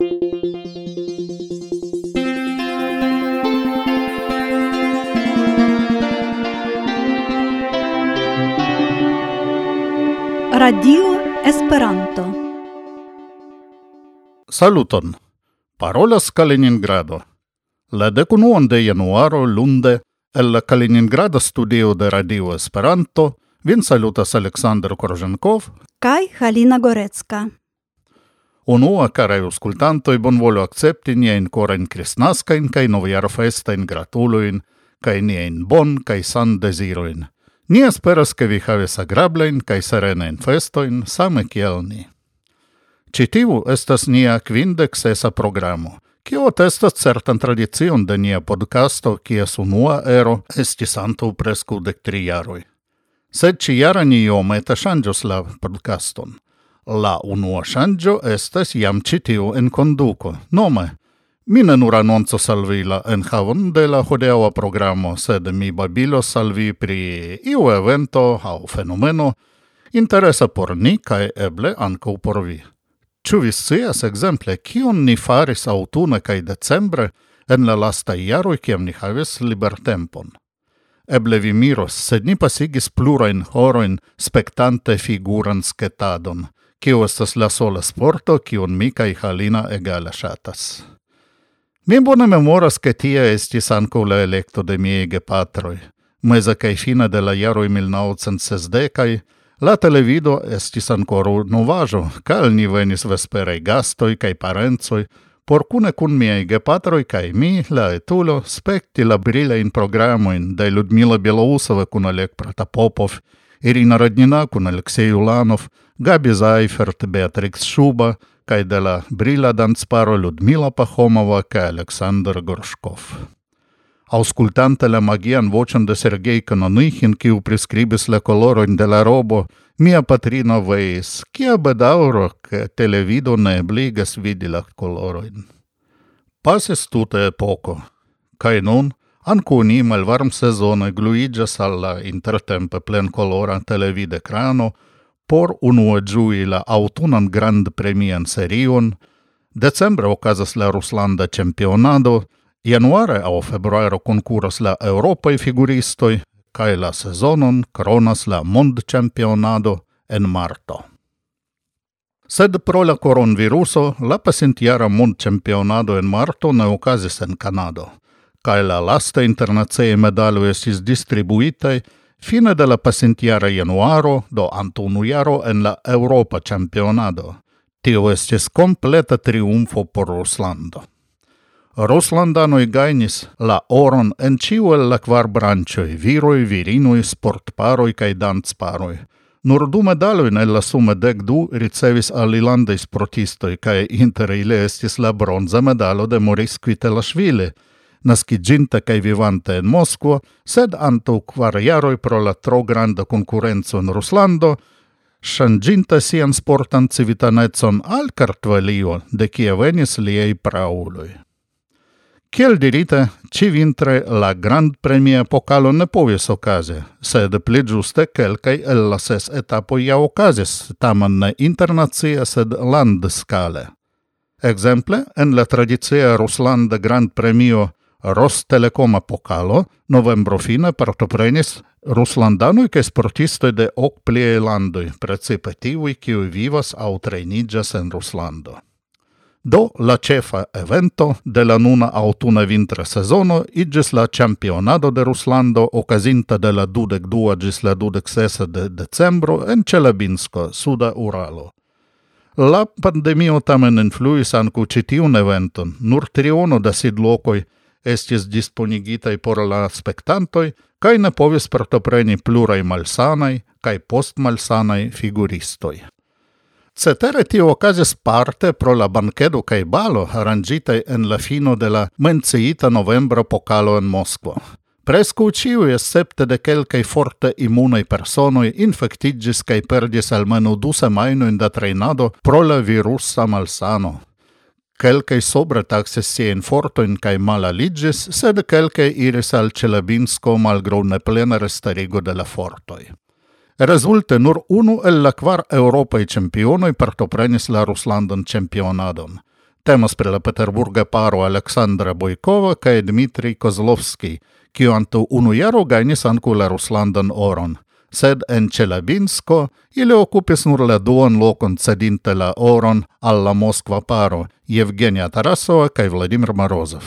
Radio Esperanto. Saluton. Parolas Kaliningrado. La decunuon de januaro lunde el la Kaliningrada studio de Radio Esperanto vin salutas Aleksandr Korženkov kaj Halina Gorecka. Unua, carai auscultantoi, bonvolu accepti nien corain cristnascain cae noviaro festain gratuluin, cae nien bon cae san desiroin. Ni esperas che vi haves agrablein cae serenain festoin, same kiel ni. Citiu estas nia quindex esa programo, kio testas certan tradicion de nia podcasto, kies unua ero estis antau prescu dec tri jaroi. Sed ci jara ni iomete shangios la podcaston – La unua shangio estes iam citiu en conduco, nome. Mi ne nur annonzo salvi la enhavon de la hodeaua programo, sed mi babilo salvi pri iu evento au fenomeno interesa por ni cae eble ancau por vi. Ĉu vi scias exemple, kion ni faris autune cae decembre en la lasta iaroi kiam ni havis libertempon? Eble vi miros, sed ni pasigis plurain horoin spectante figuran sketadon, kiu estas la sola sporto, kiun mi kaj Halina egale ŝatas. Mi bone memoras, ke tie estis ankaŭ la elekto de miaj gepatroj. Meza kaj fina de la jaroj 1960 la televido estis ankoraŭ novaĵo, kaj ni venis vesperaj gastoj kaj parencoj, por kune kun miaj gepatroj kaj mi, la etulo, spekti la brilajn programojn de Ludmila Belousova kun Oleg Protopopov, Irina Radnina kun Aleksej Ulanov, Gabi Zaifert, Beatrix Šuba, kaj de la brila Dansparo, Ludmila Pahomova Kai Aleksandr Gorškov. Auscultantele magian vocem de Sergei Kanonyhin, kiu priskribis la colorojn de la robo, mia patrino veis, kia bedauro, ke televido ne ebligas vidi la colorojn. Pasis tute epoko, kaj nun ankaŭ ni malvarmsezone sezone, al la intertempe plenkolora televidekrano, por unuagiui la autunan grand premian serion, decembre ocasas la Ruslanda Championado, januare au februaro concuras la Europai figuristoi, cae la sezonon cronas la Mond Championado en marto. Sed pro la coronaviruso, la pasintiara Mond Championado en marto ne ocasis en Canado, cae la lasta internazie medaloi esis distribuitei Fine de la pasintiara januaro do antoniaro en la Europa Championado. Tio estis completa triumfo por Ruslando. Ruslandanoi gainis la oron en ciu el la kvar brancioi, viroi, virinoi, sportparoi kaj dancparoi. Nur du medaloi el la sume dec du ricevis alilandei sportistoi, kaj inter ile estis la bronza medalo de Moris Kvitelashvili, – nasciginta cae vivanta en Moskvo, sed anto quar iaroi pro la tro granda concurrenzo in Ruslando, shanginta sian sportan civitanetson al Kartvalio, de kie venis liei prauloi. Kiel dirite, ci vintre la grand premia pokalo ne povis okaze, sed pli giuste kelkai el la ses etapo ja okazis, taman ne internazia sed land scale. Exemple, en la tradizia Ruslanda Grand Premio Rostelecom apokalo, novembro fine partoprenis Ruslandanoj kaj sportistoi de ok pliaj landoi, precipe tivui kiuj vivas au treinigas en Ruslando. Do la cefa evento de la nuna autuna vintra sezono igis la ĉampionado de Ruslando okazinta de la 22 gis la dudek sesa de decembro en Celebinsko, Suda Uralo. La pandemio tamen influis ankaŭ citiun eventon, nur triono da sidlokoj – estis disponigitai por la spectantoi, cae ne povis partopreni malsanai, cae post malsanai figuristoi. Cetere tio okazis parte pro la bankedo cae balo arrangitai en la fino de la menciita novembro pokalo en Moskvo. Prescu ciui escepte de quelcae forte immunei personoi infectigis cae perdis almeno du semainoin da treinado pro la virusa malsano. Quelcae sobre taxes sien fortoin cae mala ligis, sed quelcae iris al Celebinsko malgrau neplena restarigo de la fortoi. Resulte nur unu el la quar Europai championoi partoprenis la Ruslandan championadon. Temas pri la Peterburga paro Aleksandra Bojkova kaj Dmitri Kozlovski, kiu antaŭ unu jaro gajnis ankaŭ la Ruslandan oron – sed en Celabinsko ili okupis nur la duan lokon cedinte la oron alla Moskva paro Evgenia Tarasova kaj Vladimir Morozov.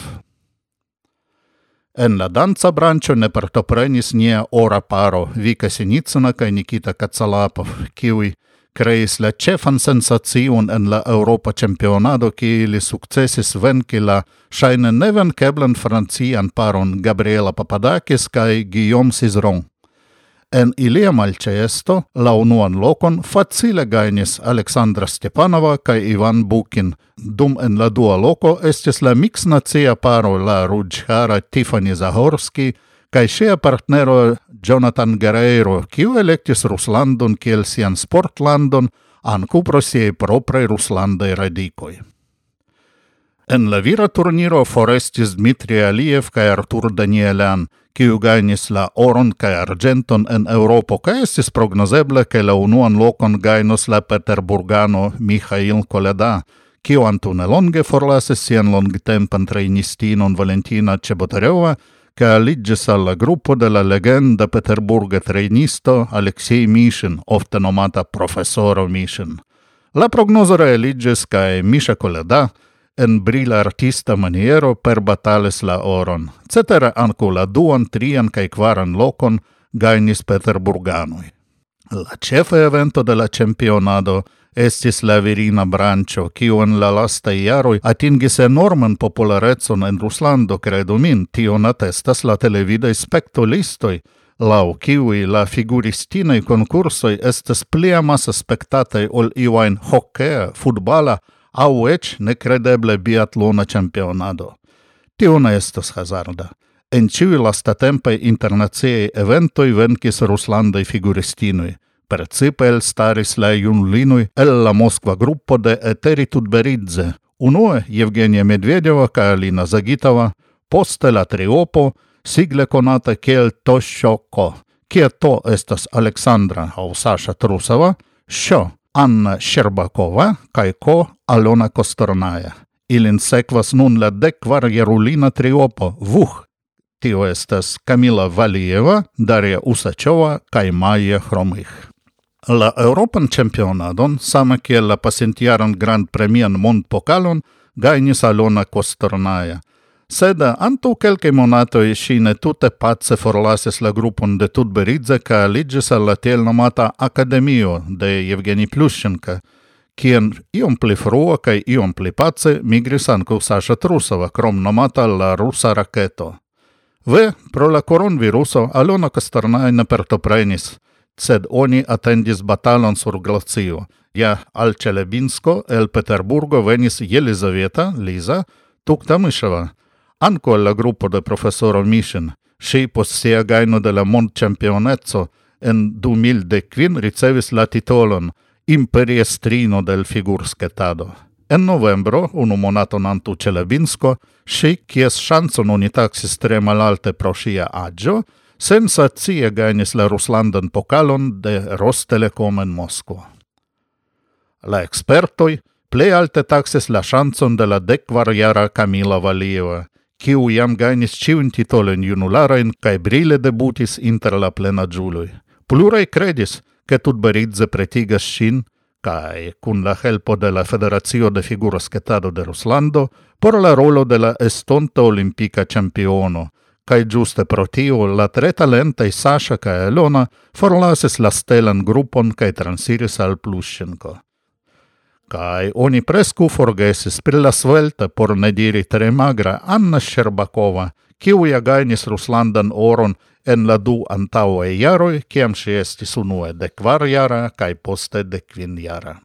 En la danca branĉo ne partoprenis nia ora paro Vika Sinicina kaj Nikita Kacalapov, kiuj creis la cefan sensacion en la Europa Championado ki ili successis venki la Neven nevenkeblan francian paron Gabriela Papadakis kai Guillaume Cizeron. En ilia malceesto la unuan lokon facile gainis Aleksandra Stepanova kaj Ivan Bukin, dum en la dua loko estis la miksnacia paro la ruĝhara Tiffany Zahorski kaj ŝia partnero Jonathan Guerreiro, kiu elektis Ruslandon kiel sian sportlandon ankaŭ pro siaj propraj ruslandaj radikoj. En la vira turniro forestis Dmitri Aliev kaj Artur Danielian – kiu gainis la oron kaj argenton en Europo kaj estis prognozeble, ke la unuan lokon gainos la peterburgano Mihail Koleda, kiu antaŭ nelonge forlasis sian longtempan trejnistinon Valentina Ĉebotareova che aligges alla gruppo della legenda Peterburga trenisto Alexei Mishin, ofte nomata professoro Mishin. La prognoso realiges cae Misha Koleda, en brila artista maniero per batales la oron, cetera anco la duan, trian cae quaran locon gainis Peterburganui. La cefe evento de la championado estis la virina brancio, kiu en la lasta iaroi atingis enorman popularetson en Ruslando, credo min, tion atestas la televidei spectolistoi, lau kiui la figuristinei concursoi estes plia massa spectatei ol iuain hokea, futbala, au ec necredeble biatlona championado. Tiona estes hazarda. En ciui lasta tempe internaziei eventoi venkis Ruslandai figuristinui, Precipe el staris la junlinui el la Moskva gruppo de Eteri Tudberidze, unue Evgenia Medvedeva ca Alina Zagitova, poste la triopo, sigle conata kiel Toshoko, kie to estas Aleksandra au Sasha Trusova, sho Anna Sherbakova kaj ko Alona Kostornaja. Ilin sekvas nun la dekvar jerulina triopo Vuh. Tio estas Kamila Valieva, Daria Usaĉova kaj Maja Hromih. La Europan Championadon, same kiel la pasintjaran Grand Premian Mondpokalon, gajnis Alona Kostornaja – Sedan antorquelche monatoi și netutepad se forlasesc la grupul de tut beridze ca alege să la tiel nomata Academio de Evgeni Plushchenko, kien iom pli frua kaj iom pli pace migris ankaŭ Saša Trusova, krom nomata la rusa raketo. V pro la koronviruso Alona Kastrnaj ne partoprenis, sed oni atendis batalon sur Glacio. Ja al Čelebinsko el Peterburgo venis Jelizaveta, Liza, Tuktamyševa. Anco la gruppo de professoro Mishin, si post sia gaino de la mond championezzo, en 2015 ricevis la titolon imperiestrino del figursketado. En novembro, unu monaton antu Celebinsko, si, kies chanson oni taxis tre malalte pro sia agio, sensazie gainis la ruslandan pokalon de Rostelecom en Moskvo. La expertoi ple alte taksis la chanson de la dekvarjara Kamila Valieva, kiu jam gainis ciun titolen junularain cae brile debutis inter la plena giului. Plurai credis, che tut beridze pretigas sin, cae cun la helpo de la Federazio de Figura Sketado de Ruslando, por la rolo de la estonta olimpica campiono, cae giuste pro tio la tre talentai Sasha cae Elona forlasis la stelan grupon cae transiris al Plushenko. Kai oni presku forgesis pri la svelta por ne diri tre magra Anna Šerbakova, kiu ja gainis Ruslandan oron en la du antaŭe jaroj, kiam ŝi estis unue de kvar jara kaj poste de kvin jara.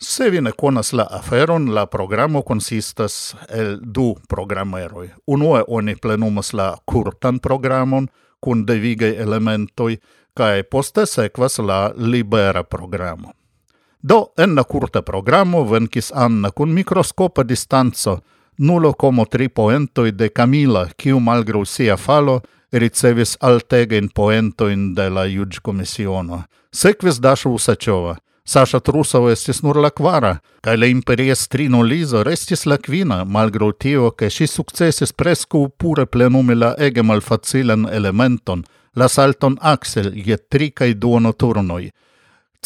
Se vi ne konas la aferon, la programo konsistas el du programeroj. Unue oni plenumas la kurtan programon kun devigaj elementoj, kaj poste sekvas la libera programo. Do, en la curta programo venkis Anna cun microscopa distanzo, nulo como tri poentoi de Camila, kiu malgrau sia falo ricevis altegain poentoin de la iugi komisiono. Sekvis Daša Usačova. Saša Trusova estis nur la kvara, kaj la imperiestrino Lizo restis la kvina, malgraŭ tio, ke ŝi sukcesis preskaŭ pure plenumi la ege malfacilan elementon, la salton Axel je tri kaj duono turnoj –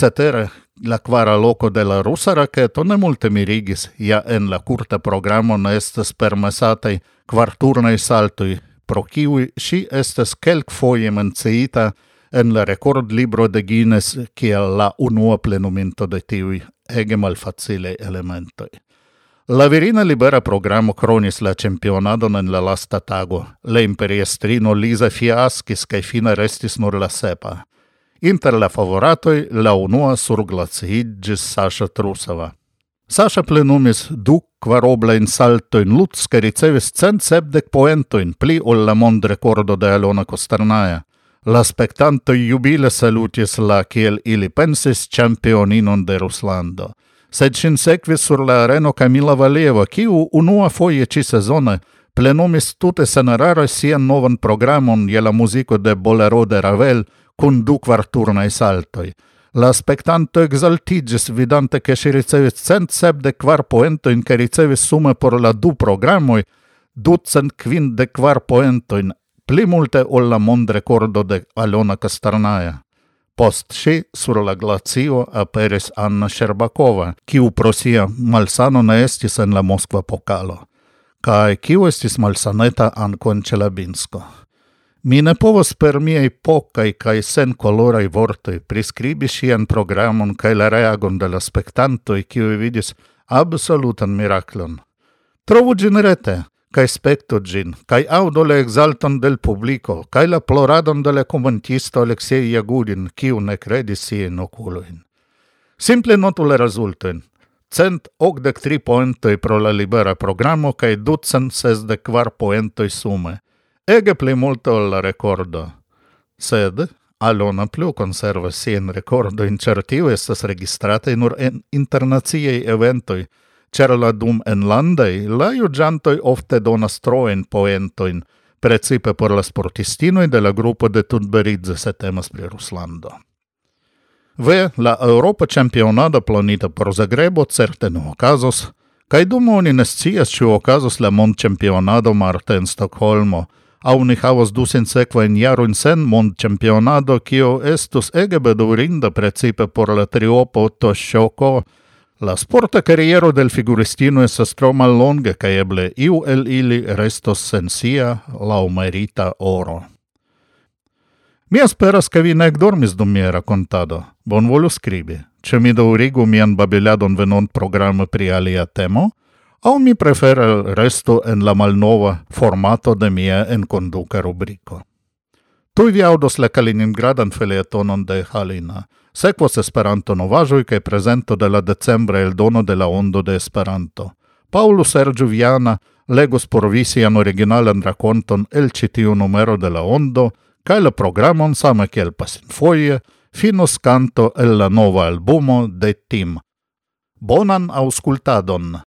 Cetere, la quara loco de la rusa raketo ne multe mirigis, ja en la curta programo ne estes permesatai quarturnai saltui, pro kiui si estes kelk foie menciita en la record libro de Guinness kiel la unua plenuminto de tiui ege malfacile elementoi. La virina libera programo cronis la championadon en la lasta tago. Le imperiestrino Lisa fiaskis, cae fina restis nur la sepa. Inter la favoratoi la unua surglaciĝis Saša Trusova. Saša plenumis du kvaroblajn saltojn Luc, kaj ricevis cent poento in pli ol la mondrekordo de Alona Kosternaja. La spektantoj jubile salutis la, kiel ili pensis, ĉampioninon de Ruslando. Sed ŝin sekvis sur la areno Kamila Valeva, kiu unuafoje ci sezone plenumis tute senarare sian novan programon je la muziko de Bolero de Ravel – cun du quarturnae saltoi. La spectanto exaltigis vidante che si ricevis cent sepde quar poentoin che ricevis sume por la du programmoi, ducent quinde quar poentoin, pli multe ol la mond recordo de Alona Castarnaia. Post si, sur la glacio, aperis Anna Sherbakova, kiu pro sia malsano ne estis en la Moskva pokalo, Kai kiu estis malsaneta anco en Celabinsko. Mi ne povos per miei pocai cae sen colorai vortoi prescribi sian programon cae la reagon de la spectantoi cioi vidis absolutan miraclon. Trovu gin rete, cae spectu gin, cae audo le exalton del publico, cae la ploradon de le commentisto Alexei Yagudin, ciu ne credis sien oculoin. Simple notu le resultoin. Cent ogdec tri poentoi pro la libera programo, cae ducent sesdec quar poentoi sume – ege pli multo la recordo. Sed, Alona plu conserva sien recordo in certiu estas registrate nur en internaciei eventoi, cer la dum enlandei la iugiantoi ofte donas troen poentoin, precipe por la sportistinoi de la gruppo de Tudberidze se temas pri Ruslando. Ve, la Europa Championada planita por Zagrebo certe no okazos, kaj dum oni ne scias, ĉu okazos la Mond Championado Marte en Stokholmo – au ni havos du yaro in sen Mond mondĉampionado, kio estus ege bedurinda precipe por la triopo to shoko, La sporta carriero del figuristino estas tro mallonga ca eble iu el ili restos sen sia laŭmerita oro. Mi esperas, ca vi nec dormis dum mia racontado. Bon volu scribi. Ce mi daurigu mian babiladon venon programe pri alia temo – au mi prefere resto en la malnova formato de mia en conduca rubrico. Tui vi audos la Kaliningradan felietonon de Halina, sequos Esperanto novajoi cae presento de la decembre el dono de la ondo de Esperanto. Paulo Sergio Viana legos por vi sian originalan raconton el citiu numero de la ondo, cae la programon same kiel pasinfoie, finos canto el la nova albumo de Tim. Bonan auscultadon!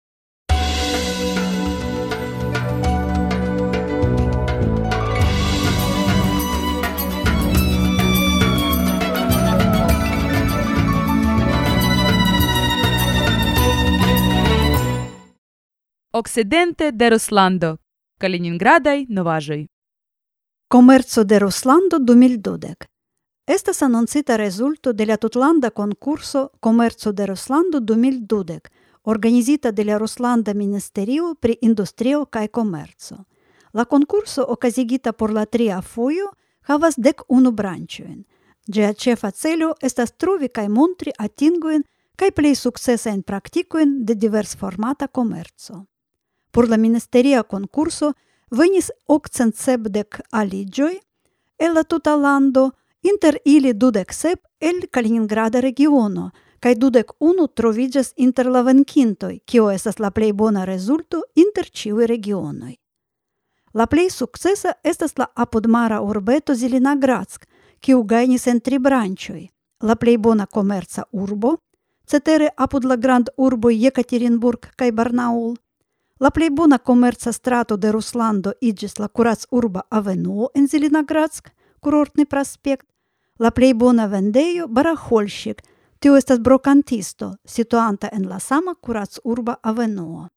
Оксиденте де Русландо, Калининградај, Новажој. Комерцо де Русландо до Милдодек. Еста са нонцита резулто де ля конкурсо Комерцо де Русландо до Милдодек, организита де ля Министерио при Индустрио кај Комерцо. Ла конкурсо оказигита пор ла триа фојо, хавас дек уну бранчуен. Джеа чефа целю еста струви кај мунтри атингуен, кај плей сукцеса ен практикуен де диверс формата Комерцо. por la ministeria concurso venis octcentcepdec aligioi el la tuta lando, inter ili dudec sep el Kaliningrada regiono, cae dudec unu trovigas inter la vencintoi, kio esas la plei bona rezulto inter ciui regionoi. La plei successa estas la apodmara urbeto Zelenogradsk, cio gainis en tri brancioi, la plei bona comerza urbo, cetere apud la grand urbo Yekaterinburg cae Barnaul, La plei bona comerza strato de Ruslando igis la Urba avenuo en Zelenogradsk, kurortni prospekt, la plei bona vendejo Baraholŝik, tiu estas brokantisto, situanta en la sama kuracurba avenuo.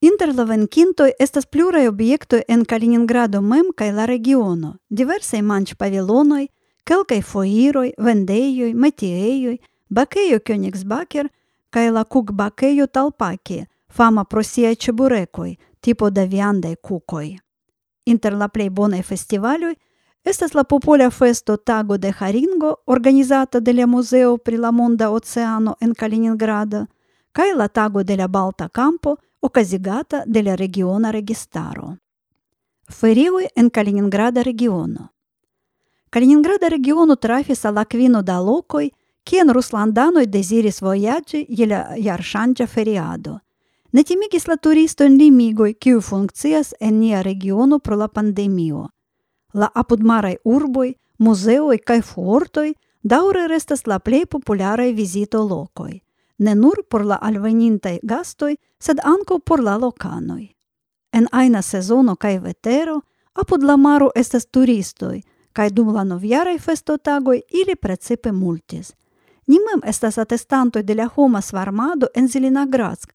Inter la venkintoj estas pluraj objektoj en Kaliningrado mem kaj la regiono, diversaj manĝpavilonoj, kelkaj foiroj, vendejoj, metiejoj, bakejo Königsbacher kaj la kukbakejo Talpaki, Фама просија чебурекој, типо да da viandai кукој. Inter боне plei bonai festivalioi, estas la popola festo Tago de Haringo, organizata de la Museo pri la Monda Oceano en Kaliningrado, kai la Tago de la Balta Campo, occazigata de la regiona registaro. Ferioi en Kaliningrada regiono. Kaliningrada regiono trafis al aquino da locoi, kien ruslandanoi je la jarŝanĝa feriado. netimigis la turistojn limigoj, kiu funkcias en nia regiono pro la pandemio. La apudmaraj urboj, muzeoj kaj fortoj daŭre restas la plej popularaj vizitolokoj, ne nur por la alvenintai gastoi, sed anco por la locanoi. En aina sezono kaj vetero apud la maro estas turistoi, kaj dum la novjaraj festotagoi ili precipe multis. Nimem estas atestantoi de la homa svarmado en Zelenogradsk,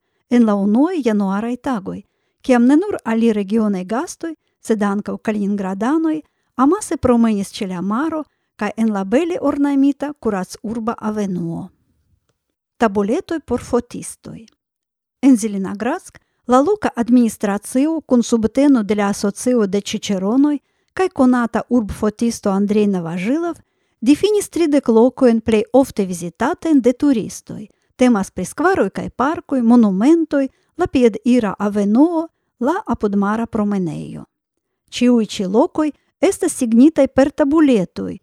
gastoi, sed ancau Kaliningradanoi, amase promenis ce la maro, cae en la bele ornamita curac urba avenuo tabuletoj por fotistoj. En Zelenogradsk la loka administracio kun subteno de la asocio de Ciceronoj kaj konata urbfotisto Andrej Novajilov difinis tridek lokojn plej ofte vizitatajn de turistoj. Temas pri skvaroj kaj parkoj, monumentoj, la piedira avenuo, la apudmara promenejo. Ĉiuj ĉi lokoj estas signitaj per tabuletoj,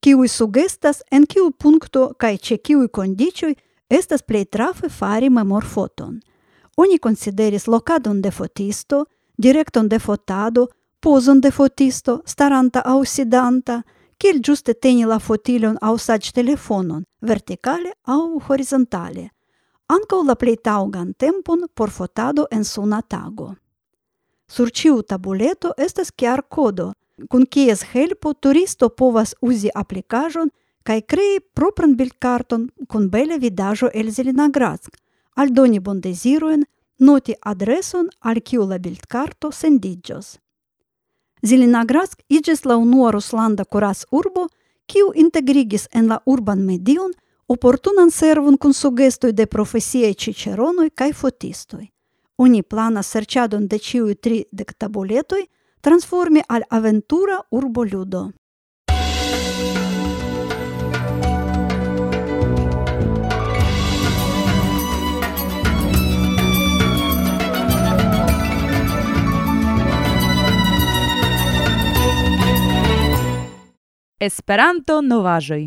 kiuj sugestas en kiu punkto kaj ĉe kiuj kondiĉoj estas plej trafe fari memorfoton. Oni konsideris lokadon de fotisto, direkton de fotado, pozon de fotisto, staranta aŭ sidanta – kiel giuste teni la fotilon aŭ telefonon, verticale au horizontale, ancau la plei taugan tempon por fotado en suna tago. Sur ciu tabuleto estas chiar codo, kun kies helpo turisto povas uzi aplikajon kai krei propran bildkarton kun bele vidajo el Zelenogradsk, aldoni bondezirojn, noti adreson al kiu la bildkarto sendiĝos. Zelenogradsk iĝis la unua ruslanda kuracurbo, kiu integrigis en la urban medion oportunan servon kun sugestoj de profesiaj ĉiĉeronoj kaj fotistoj. Oni planas serĉadon de ĉiuj tri dektabuletoj transformi al aventura urboludo. Esperanto novaĵoj.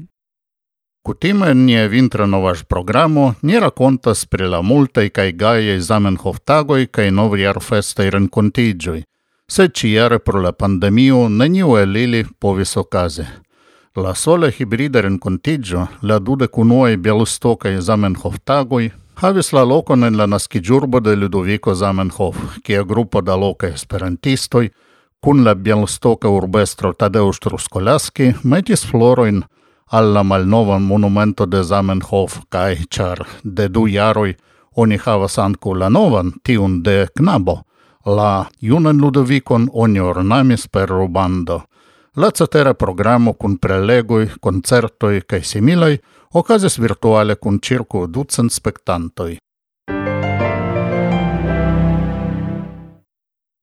Kutime nia vintra novaĵ programo ni rakontas pri la multaj kaj gajaj Zamenhof-tagoj kaj novjarfestaj renkontiĝoj, sed ĉiare pro la pandemio neniu el ili povis okazi. La sola hibrida renkontiĝo, la dudek unuaj bialostokaj Zamenhof-tagoj, havis la lokon en la naskiĝurbo de Ludovico Zamenhof, kia grupo da lokaj esperantistoj Cun la Bielstoca urbestro Tadeusz Truskolaski metis floroin alla malnova monumento de Zamenhof kai char de du jaroi oni havas ankaŭ la novan tiun de knabo la junan Ludovicon oni ornamis per rubando. La cetera programo cun prelegoi concertoi kaj similai okazis virtuale cun circu ducent spectantoi.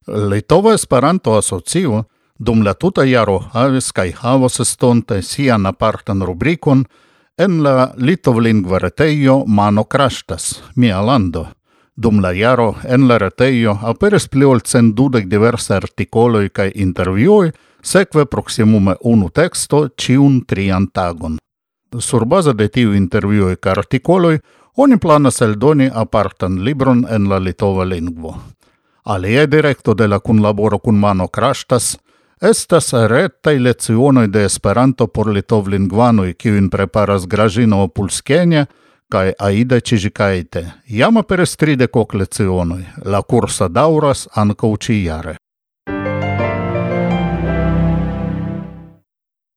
Litova Esperanto Asocio dum la tuta jaro havis kaj havos estonte sian apartan rubrikon en la litovlingva retejo Mano Krashtas, mia lando. Dum la jaro en la retejo aperis pli ol centdudek diversaj artikoloj kaj intervjuoj, sekve proksimume unu teksto ĉiun trian tagon. Surbaze de tiu intervjuoj kaj artikoloj oni planas eldoni apartan libron en la litova lingvo. All'è diretto della kunlaboro kun mano Crashtas estas retaj lecionoj de Esperanto por litovlingvanoj, kiujn preparas Gražino Opulskenje kaj Aida Čižikajte. Jam aperis tridek ok lecionoj, la kursa daŭras ankaŭ ĉijare.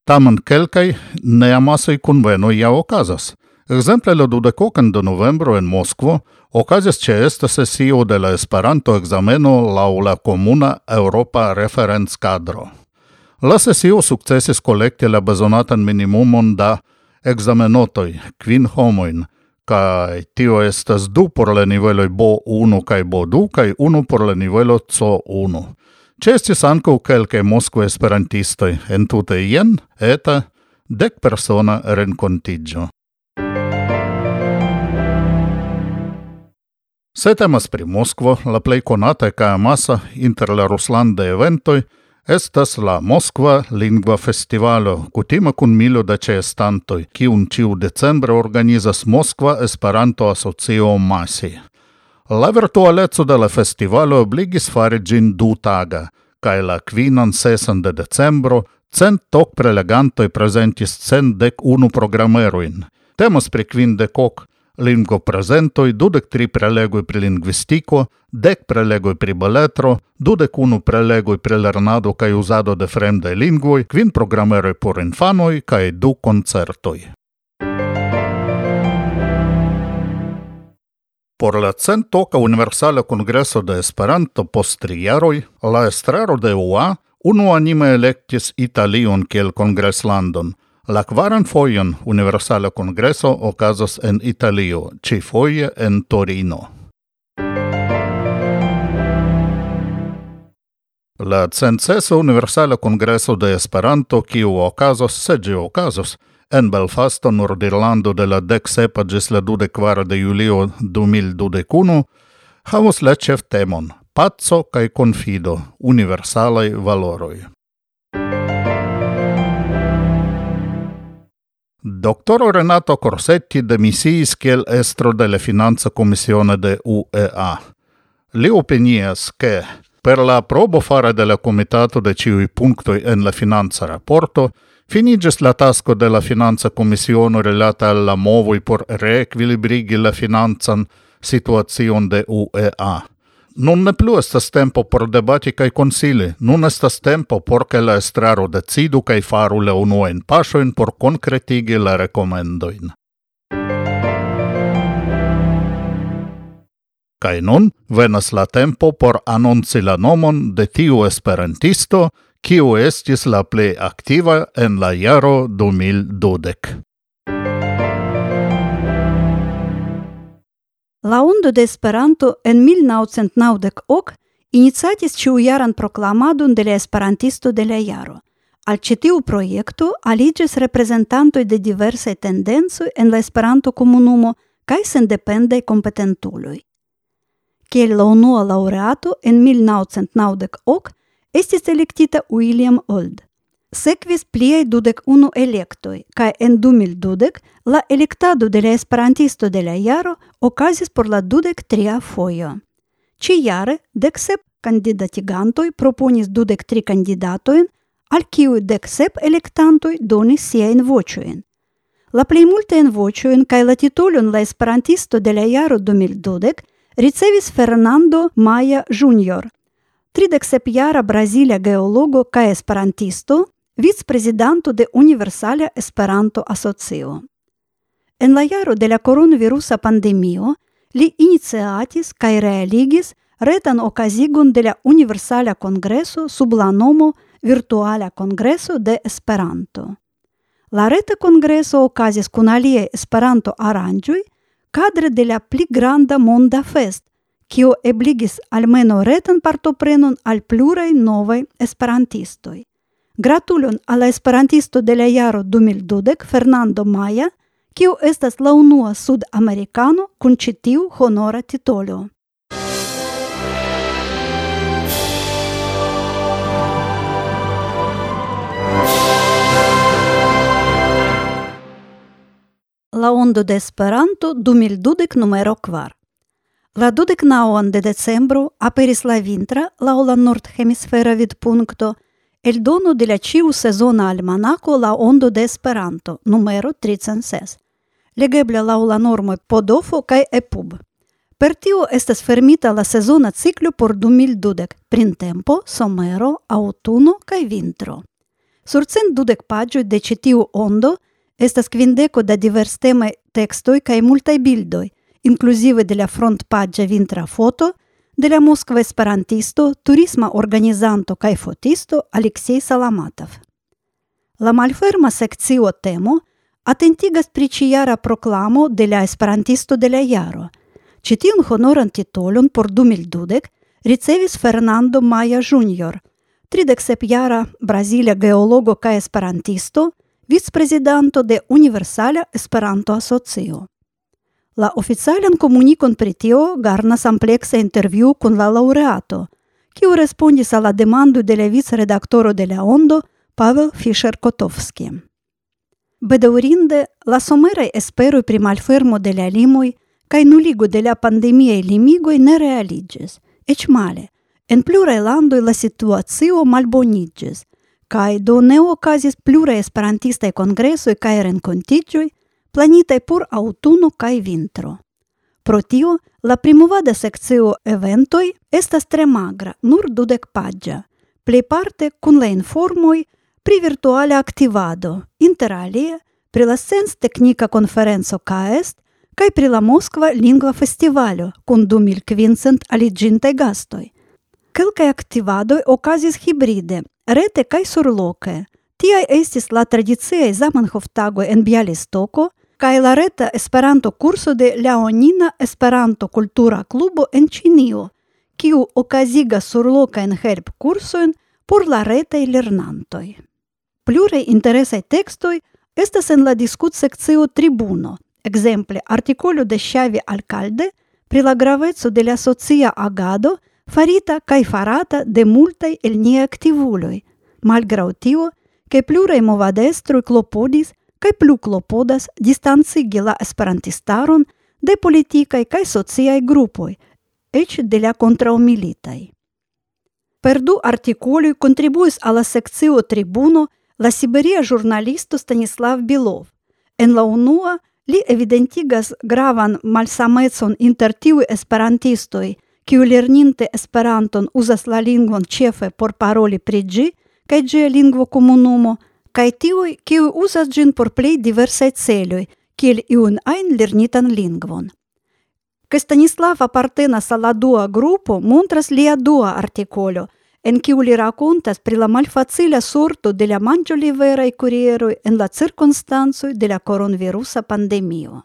Tamen kelkaj neamasaj kunvenoj ja okazas. Ekzemple la dudekokan de novembro en Moskvo – Okazis ce este sesio de la Esperanto exameno lau la comuna Europa Referenz Cadro. La sesio successis collecti la bezonatan minimumon da examenotoj, kvin homoin, kai tio estas du por la nivelo B1 kaj B2 kaj unu por la nivelo C1. Ĉestis ankaŭ kelkaj Moskvaj esperantistoj, entute ien, eta dekpersona renkontiĝo. Se temas pri Moskvo, la plej konata kaj amasa inter la ruslandaj eventoj estas la Moskva Lingva Festivalo, kutima kun milo da ĉeestantoj, kiun ĉiu decembre organizas Moskva Esperanto-Asocio Masi. La virtualeco de la festivalo obligis fari ĝin dutaga, kaj la kvinan sesan de decembro cent ok prelegantoj prezentis cent dek unu programerojn. Temas pri kvindekok lingvo presentoi, dudek tri prelegoj pri lingvistiko, dek prelegoj pri beletro, dudek unu prelegoj pri lernado kaj uzado de fremdaj lingvoj, kvin programeroj por infanoj kaj du koncertoj. Por la centoka universala Kongreso de Esperanto post triaroi, la estraro de UA unu elektis Italion kiel kongreslandon – La quaran foion Universala Congreso okazos en Italio, ci foie en Torino. La censeso Universala Congreso de Esperanto, kiu okazos, se gi en Belfasto, Nordirlando de la dec sepa gis la dude quara de julio 2021, havos la cef temon, pazzo cae confido, universalai valoroi. Doctorul Renato Corsetti demisiis kiel estro de la Finanza Commissione de UEA. Li opinias che per la probo fare de la Comitato de ciui punctoi en la Finanza Rapporto finigis la tasco de la Finanza Commissione relata alla movoi por reequilibrigi la finanzan situazion de UEA. Nun ne plu estas tempo por debati kaj konsili. Nun estas tempo por ke la estraro decidu kaj faru la unuajn paŝojn por konkretigi la rekomendojn. Kaj nun venas la tempo por anonci la nomon de tiu esperantisto, kiu estis la plej aktiva en la jaro 2012. La Ondo de Esperanto en 1990 ok iniciatis ĉiujaran proklamadon de la Esperantisto de la jaro. Al ĉi tiu projekto aliĝis reprezentantoj de diversaj tendencoj en la Esperanto-komunumo kaj sendependaj kompetentuloj. Kiel la unua laureato en 1990 ok estis elektita William Old. Секвис плијај дудек уну електој, кај ендумил дудек, ла електадо деля есперантисто деле јаро, оказис por la dudek tria fojo. Чи јаре дек сеп кандидатигантој пропонис дудек три кандидатојн, ал кију дек сеп електантој дони сијајн вочујн. Ла плеј мултен кај ла титолјон ла есперантисто деле јаро думил дудек, рицевис Фернандо Маја Жуниор – Тридексеп јара Бразилија геолого кај есперантисто, vice-presidanto de Universalia Esperanto Asocio. En la jaro de la coronavirusa pandemio, li iniciatis cae realigis retan okazigon de la Universala Congreso sub la nomo Virtuala Congreso de Esperanto. La reta congreso okazis kun alie Esperanto-aranĝoj kadre de la pli granda monda fest, kio ebligis almeno retan partoprenon al pluraj novaj esperantistoj. Gratulon al esperantisto de la jaro 2012, Fernando Maya, kiu estas la unua sud-americano kun ĉi tiu honora titolo. La ondo de Esperanto 2012 numero 4. La 29 de decembro aperis la vintra laŭ la nord-hemisfera vidpunkto – El dono de la ciu sezona almanaco la ondo de Esperanto, numero 36. Legebla laŭ la normoj Podofo kaj EPUB. Per tio estas fermita la sezona ciklo por 2012, printempo, somero, aŭtuno kaj vintro. Sur cent dudek paĝoj de ĉi tiu ondo estas kvindeko da diverstemaj tekstoj kaj multaj bildoj, inkluzive de la frontpaĝa vintra foto – de la moskva esperantisto, turisma organizanto kaj fotisto Aleksej Salamatov. La malferma sekcio temo atentigas pri ĉijara proklamo de la esperantisto de la jaro. Ĉi tiun honoran titolon por du mil dudek ricevis Fernando Maja Jr., trideksekjara brazila geologo kaj esperantisto, vicprezidanto de Universala Esperanto-Asocio. La oficialan comunicon pri tio garnas интервју intervju kun la laureato, kiu respondis alla demando de la vic-redaktoro de la Ondo Pavel Fischer-Kotovski. Bedaurinde, la someraj esperoj pri malfermo de la limoj kaj nuligo de ла pandemiaj limigoj ne realiĝis, eĉ male. En pluraj landoj la situacio malboniĝis – kaj do ne okazis pluraj esperantistaj kongresoj kaj renkontiĝoj, planitaj por aŭtuno kaj vintro. Pro tio, la primuvada sekcio eventoj estas tre magra, nur dudek paĝa, plejparte kun la informoj pri virtuala aktivado, interalie pri la sens-teknika konferenco KAEST kaj pri la Moskva Lingva Festivalo kun du mil kvincent aliĝintaj gastoj. Kelkaj aktivadoj okazis hibride, rete kaj surloke. Tiaj estis la tradiciaj Zamenhof-tagoj en Bialystoko kaj la reta Esperanto-kurso de Leonina Esperanto-kultura klubo en Ĉinio, kiu okazigas surlokajn help-kursojn por la retaj lernantoj. Pluraj interesaj tekstoj estas en la diskutsekcio Tribuno, ekzemple artikolo de Xavi Alcalde pri la graveco de la socia agado farita kaj farata de multaj el niaj aktivuloj, malgraŭ tio, ke pluraj movadestroj klopodis kai plu klopodas distancigi gila esperantistaron de politikaj kaj sociaj grupoj, eĉ de la kontraŭmilitaj. Per du artikoloj kontribuis al la sekcio Tribuno la siberia jurnalisto Stanislav Bilov. En la unua li evidentigas gravan malsamecon inter tiui esperantistoj, kiu lerninte Esperanton uzas la lingvon ĉefe por paroli pri ĝi kaj ĝia lingvo komunumo – cae tiui kiu usas gin por plei diversae celoi, kiel iun ein lernitan lingvon. Che Stanislav apartenas alla dua grupo montras lia dua articolo, en kiu li rakontas pri la malfacila sorto de la mangio liveraj kurieroj en la cirkonstancoj de la koronvirusa pandemio.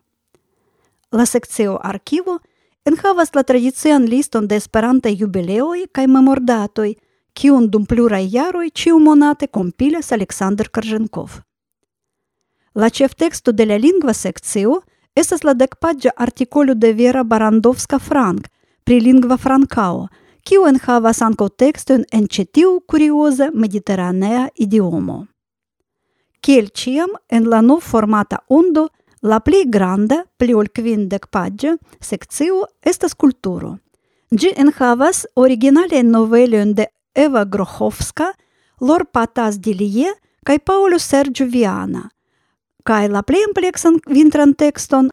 La sekcio arkivo enhavas la tradician liston de Esperantaj jubileoj kaj memordatoj – Кион Думплюра и Јаро и Монате компиле с Александр Корженков. Лачев тексту деля лингва секцио е со сладек паджа артиколю де вера Барандовска Франк при лингва франкао, киун хава санко текстон ен четиу куриозе медитеранеа идиомо. Кел чијам ен лано формата ондо la гранда granda pli дек паджа секцио sekcio культуру. Джи Ĝi хавас оригинале новелион де Ева Гроховска, Лор Патас Дилие, кај Паулю Серджу Виана, кај ла племплексен винтран текстон,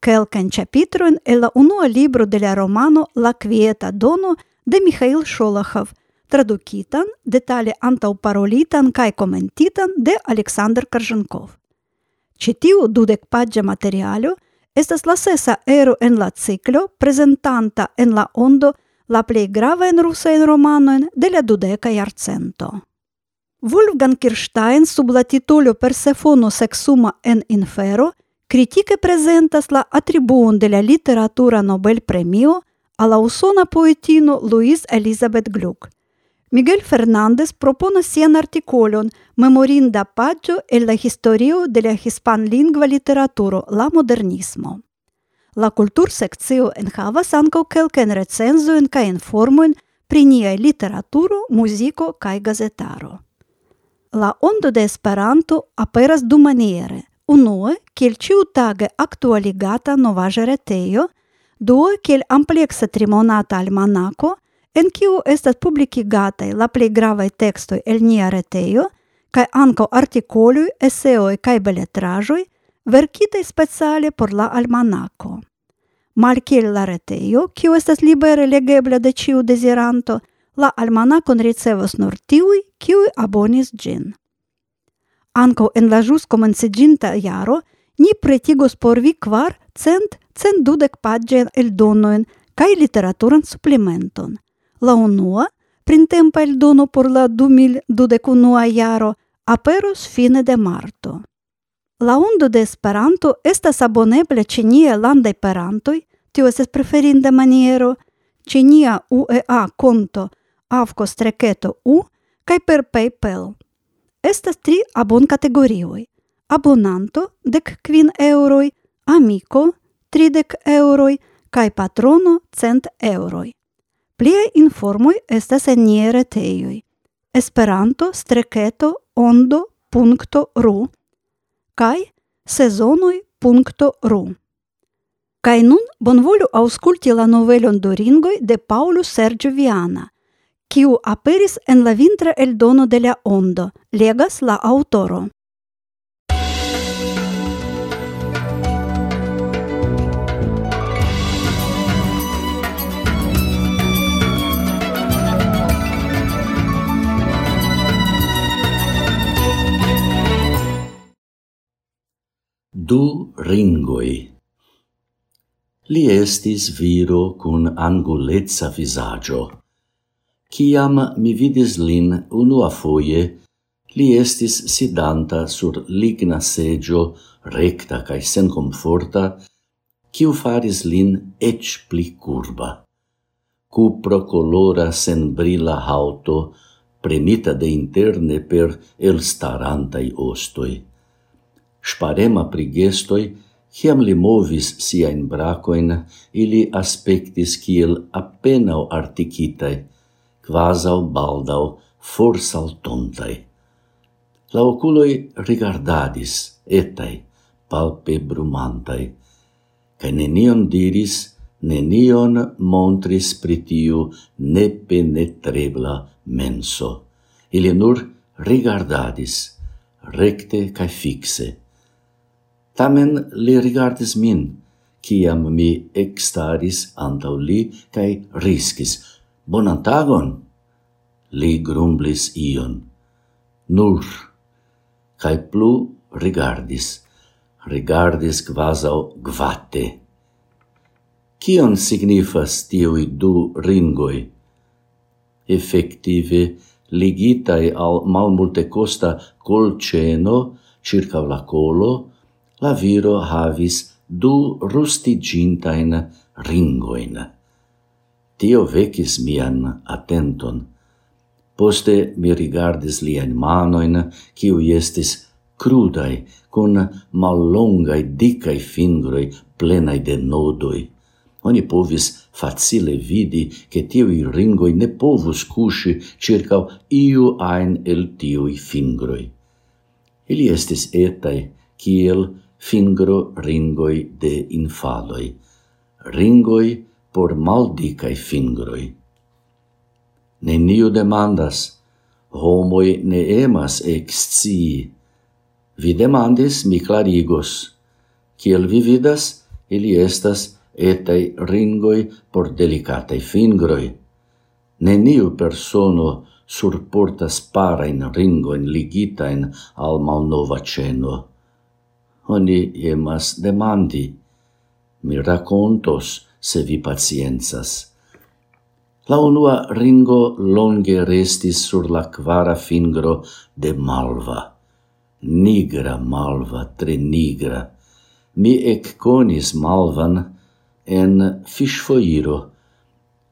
келкен чапитрун е ла унуа либро деля романо «Ла квиета дону» де Михаил Шолохов, традукитан, детали Антау Паролитан, кај коментитан де Александр Карженков. Четиу дудек паджа материјалу, estas la sesa ero en la ciclo, presentanta en la ondo la plei grava en rusa romanoen de la dudeca iarcento. Wolfgang Kirstein sub la titolo Persefono sexuma en infero critique presentas la attribuon de la literatura Nobel premio a la usona poetino Louise Elizabeth Gluck – Miguel Fernández propone sian articolon Memorinda pagio e la historio de la hispanlingva literaturo la modernismo. La kultursekcio enhavas ankaŭ kelkajn recenzojn kaj informojn pri niaj literaturo, muziko kaj gazetaro. La ondo de Esperanto aperas dumaniere. Unue, kiel ĉiutage aktualigata novaĵa retejo, due kiel ampleksa trimonata almanako, en kiu estas publikigataj la plej gravaj tekstoj el nia retejo kaj ankaŭ artikoloj, eseoj kaj beletraĵoj, verkitaj speciale por la almanako. Malkiel la retejo, kiu estas libere legebla de ĉiu deziranto, la almanakon ricevas nur tiuj, kiuj abonis ĝin. Ankaŭ en la ĵus komenciĝinta jaro ni pretigos por vi kvar cent cent dudek paĝojn eldonojn kaj literaturan suplementon. La unua, printempa eldono por la du mil dudek unua jaro, aperos fine de marto. La ondo de Esperanto estas aboneble ĉe niaj landaj perantoj, tio estas preferinda maniero, ĉe nia UEA konto avko streketo U kaj per PayPal. Estas tri abon kategorioj: abonanto dek kvin eŭroj, amiko tridek eŭroj kaj patrono cent eŭroj. Pliaj informoj estas en niaj retejoj. Esperanto streketo ondo.ru cae sezonoi.ru Cae nun bonvolu ausculti la novelon Doringoi de Paulo Sergio Viana, kiu aperis en la vintra el dono de la ondo, legas la autoro. Du ringoi. Li estis viro cun angulezza visaggio. Ciam mi vidis lin unua foie, li estis sidanta sur ligna seggio recta cae sen comforta, ciu faris lin ec pli curba. Cupro colora sen brilla hauto, premita de interne per elstarantai ostoi sparema pri gestoi, Ciam li movis siain bracoin, ili aspectis ciel appenao articitai, quasau baldau forsaltontai. La oculoi rigardadis, etai, palpe brumantai, ca nenion diris, nenion montris pritiu nepenetrebla menso. Ili nur rigardadis, recte cae fixe, Tamen li rigardis min, kiam mi ekstaris antau li cae riskis. Bonan tagon! Li grumblis ion. Nur, Cae plu rigardis, rigardis quasau gvate. Kion signifas tiui du ringoi? Effective, ligitai al malmultecosta colceno circa la colo, la viro havis du rustigintain ringoin. Tio vecis mian attenton. Poste mi rigardis lian manoin, kiu estis crudai, con mallongai, dicai fingroi, plenai de nodoi. Oni povis facile vidi che tiui ringoi ne povus cusci circa iu ain el tiui fingroi. Ili estis etai, kiel fingro ringoi de infaloi, ringoi por maldicae fingroi. Neniu demandas, homoi ne emas excii. Vi demandis, mi clarigos. Ciel vi vidas, ili estas etai ringoi por delicatei fingroi. Neniu persono surportas parain ringoin ligitain al malnova ceno oni emas demandi. Mi racontos se vi pacienzas. La unua ringo longe restis sur la quara fingro de Malva. Nigra Malva, tre nigra. Mi ecconis Malvan en fishfoiro.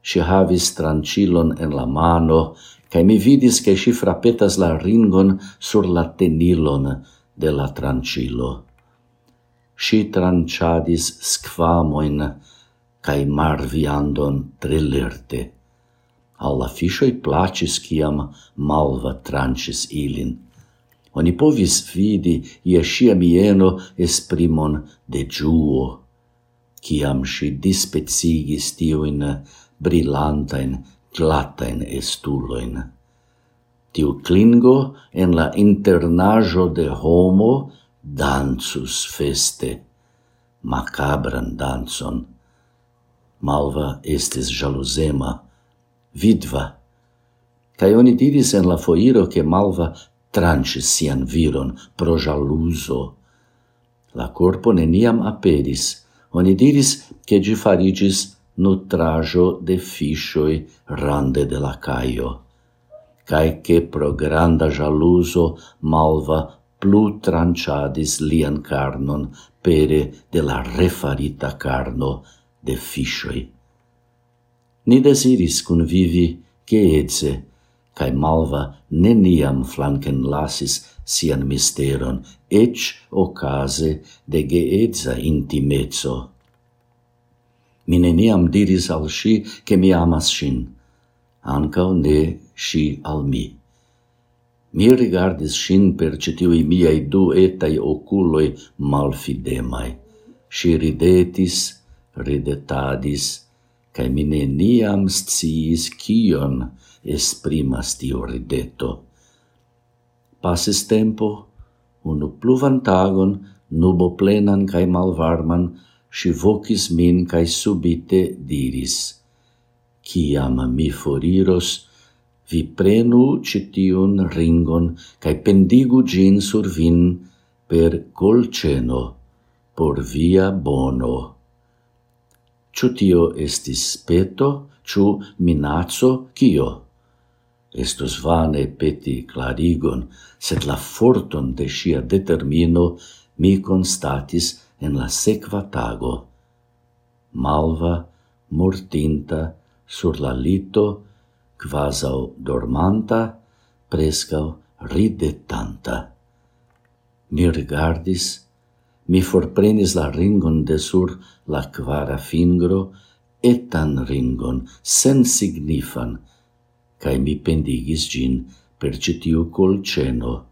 Si havis trancilon en la mano, cae mi vidis che si frappetas la ringon sur la tenilon de la trancilo si tranciadis squamoin cae marviandon tre lerte. Alla fishoi placis ciam malva trancis ilin. Oni povis vidi ia sia mieno esprimon de giuo, ciam si dispecigis tiuin brillantain glatain estuloin. Tiu clingo en la internajo de homo danzus feste macabran danzon. Malva estis jalusema vidva, cae oni diris en la foiro che Malva trancis sian viron pro jaluso. La corpo neniam aperis, oni diris che gi farigis nutrajo de fishoi rande de la caio, cae che pro granda jaluso Malva plu tranciadis lian carnon pere de la refarita carno de fishoi. Ni desiris kunvivi che etze cae malva neniam flanken lasis sian misteron, ec ocase de geedza intimezzo. Mi neniam diris al si che mi amas sin, ancao ne si al mi. Mi rigardis shin per citiui miai du etai oculoi malfidemai. Si ridetis, ridetadis, cae mi neniam sciis cion esprimas tio rideto. Passis tempo, unu pluvan tagon, nubo plenan cae malvarman, si vocis min cae subite diris, Ciam mi foriros, vi prenu citiun ringon cae pendigu gin sur vin per colceno por via bono. Ciu tio estis peto, ciu minazzo, cio? Estus vane peti clarigon, sed la forton de sia determino mi constatis en la sequa tago. Malva, mortinta, sur la lito, quasau dormanta, prescau ridetanta. Mi rigardis, mi forprenis la ringon de sur la quara fingro, etan ringon, sen signifan, cae mi pendigis gin per citiu colceno.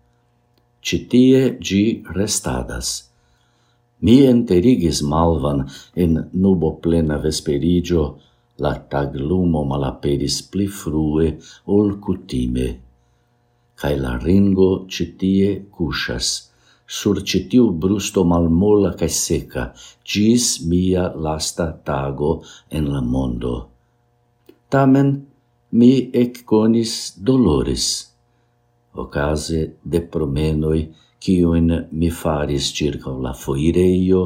Citie gi restadas. Mi enterigis malvan in nubo plena vesperigio, la taglumo malaperis pli frue ol cutime. cae la ringo citie cusas, sur citiu brusto malmola cae seca, gis mia lasta tago en la mondo. Tamen mi ecconis dolores, ocase de promenoi cioin mi faris circa la foireio,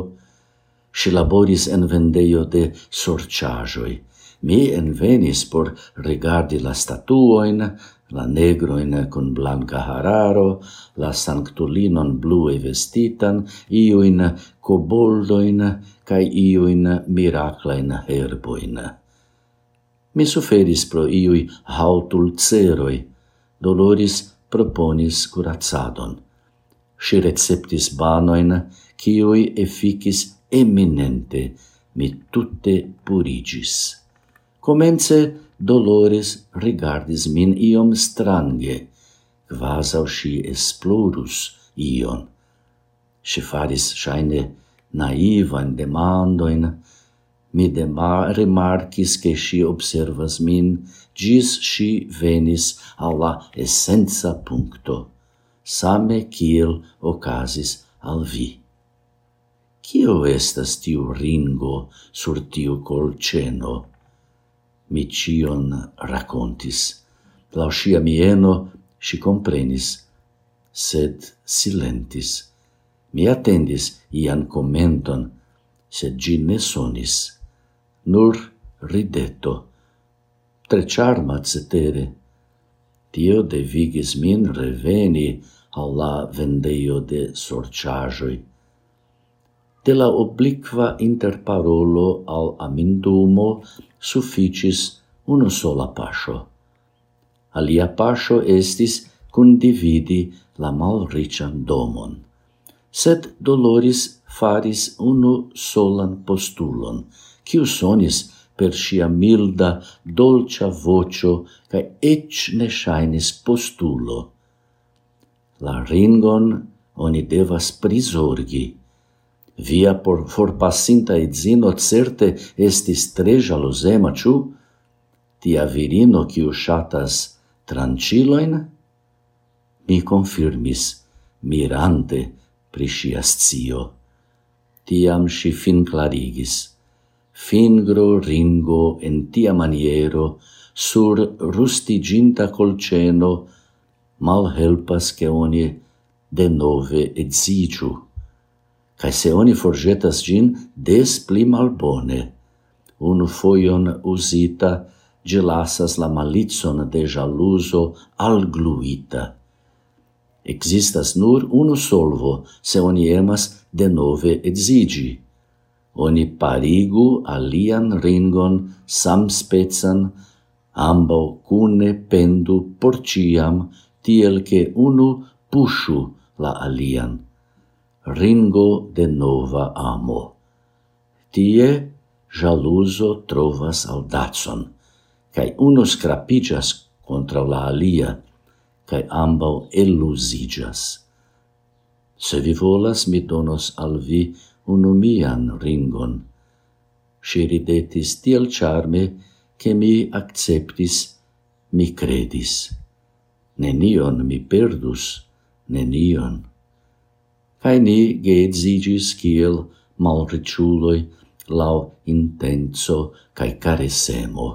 si laboris en vendeio de sorciagioi, mi envenis por regardi la statuoin, la negroin con blanca hararo, la sanctulinon blue vestitan, iuin coboldoin, cae iuin miraclain herboin. Mi suferis pro iui hautulceroi, doloris proponis curazzadon. Si receptis banoin, cioi efficis eminente, mi tutte purigis comence Dolores rigardis min iom strange, quasau si esplorus ion. Si faris shaine naivan demandoin, mi demar remarcis che si observas min gis si venis alla essenza puncto, same kiel ocasis al vi. Cio estas tiu ringo sur tiu colceno? mi cion racontis. Lau sia mieno si comprenis, sed silentis. Mi attendis ian commenton, sed gi ne sonis. Nur rideto, tre charma cetere. Tio devigis min reveni alla vendeio de sorciagioi de la obliqua interparolo al amindumo sufficis uno sola pascio. Alia pascio estis condividi la malrician domon, sed Doloris faris unu solan postulon, quiu sonis per sia milda, dolcia vocio, ca ec ne shainis postulo. La ringon oni devas prisorgi, Via por forpassinta edzino certe estis tre jaluzema, ciu? Tia virino quiu shatas tranciloin? Mi confirmis, mirante pri cio. Tiam si fin clarigis. Fingro ringo en tia maniero sur rustiginta colceno malhelpas che oni denove edzigiu cae se oni forgetas gin des pli malbone. Unu foion usita, gelasas la malizon de jaluso algluita. Existas nur unu solvo, se oni emas de nove exigi. Oni parigu alian ringon samspezan, ambau cune pendu porciam, tiel che unu pushu la alian ringo de nova amo. Tie jaluso trovas audazon, cae uno scrapigas contra la alia, cae ambau elusigas. Se vi volas, mi donos al vi unumian ringon. Si ridetis tiel charme, che mi acceptis, mi credis. Nenion mi perdus, nenion cae ni geedzigis kiel malriciuloi lau intenso cae caresemo.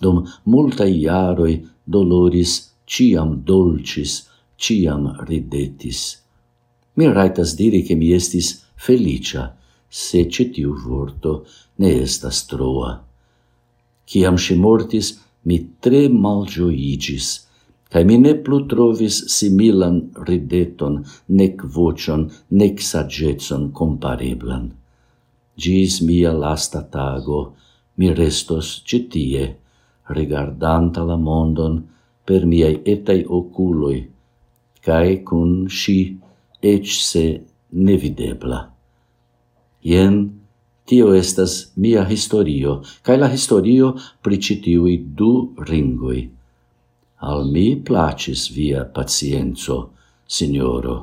Dum multa iaroi doloris ciam dolcis, ciam ridetis. Mi raitas diri che mi estis felicia, se cetiu vorto ne estas troa. Ciam si mortis, mi tre malgioigis, cae mi ne plu trovis similan rideton, nec vocion, nec saggezon compareblan. Gis mia lasta tago, mi restos citie, rigardanta la mondon per miei etai oculoi, cae cun si ec se nevidebla. Ien, tio estas mia historio, cae la historio pricitiui du ringoi al mi placis via pacienzo, signoro.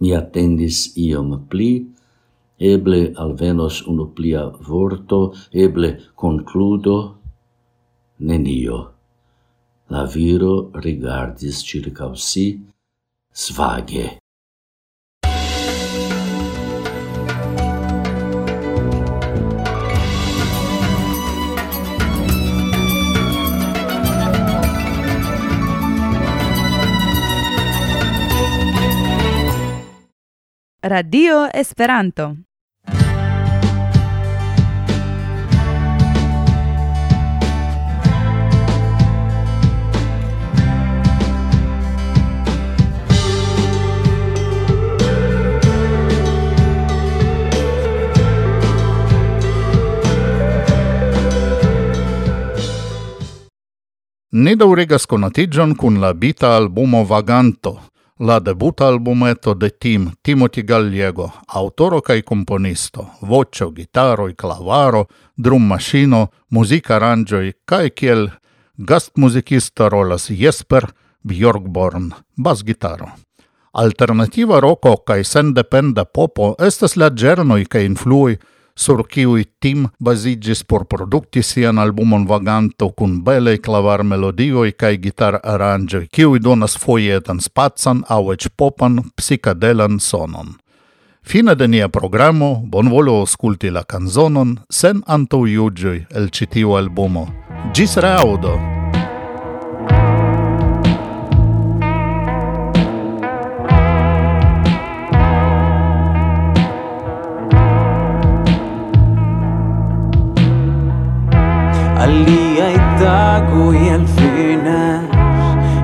Mi attendis iom pli, eble alvenos unu plia vorto, eble concludo, nenio. La viro rigardis circa si, svage. Radio Esperanto. Ne daŭrigas konatiĝon kun la bita albumo Vaganto, la debut albumeto de Tim Timothy Gallego, autoro kai komponisto, vocio, gitaro, clavaro, drum maŝino, musica aranĝoj kai kiel gastmuzikisto rolas Jesper Bjorkborn, basgitaro. Alternativa roko kai sendependa popo estas la ĝernoj kai influi sur kiui tim bazigis por produkti sian albumon vaganto kun belei clavar melodioi kai gitar arangioi, kiui donas foietan spazan au ec popan psicadelan sonon. Fine de nia programo, bonvolu ausculti la canzonon sen anto iugioi el citiu albumo. Gis reaudo! Αλία η τάκο η αλφίνα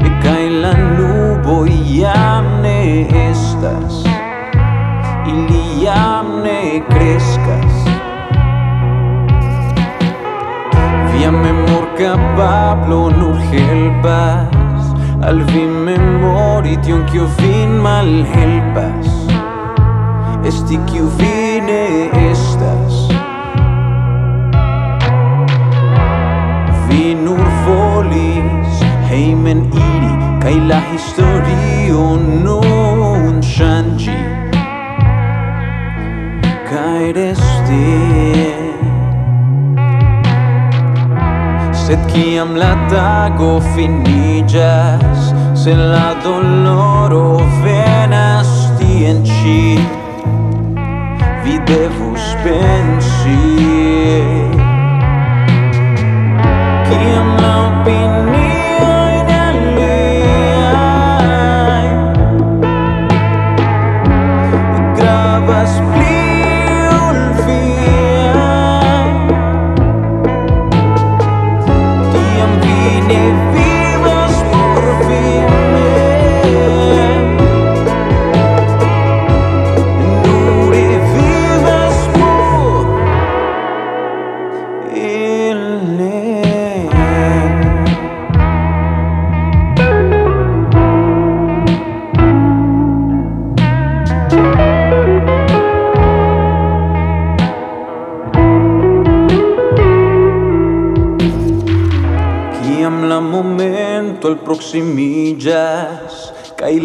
Η καηλα νουμπο η γιάμνε έστας Η λιάμνε κρέσκας. Βια με μόρκα πάπλο νου Αλβί με μόρι τιον κι ο βίν μαλ χέλπας. Εστί κι ο βίνε vi nur volis. Heimen iri kaj la historio nun ŝanĝi. Kaj resti. Sed kiam la tago finiĝas se la doloro venas tien ĉi vi devus pensi. came out beneath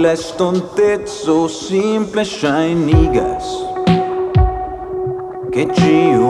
la estontezo simple ŝajnigas, ke ciu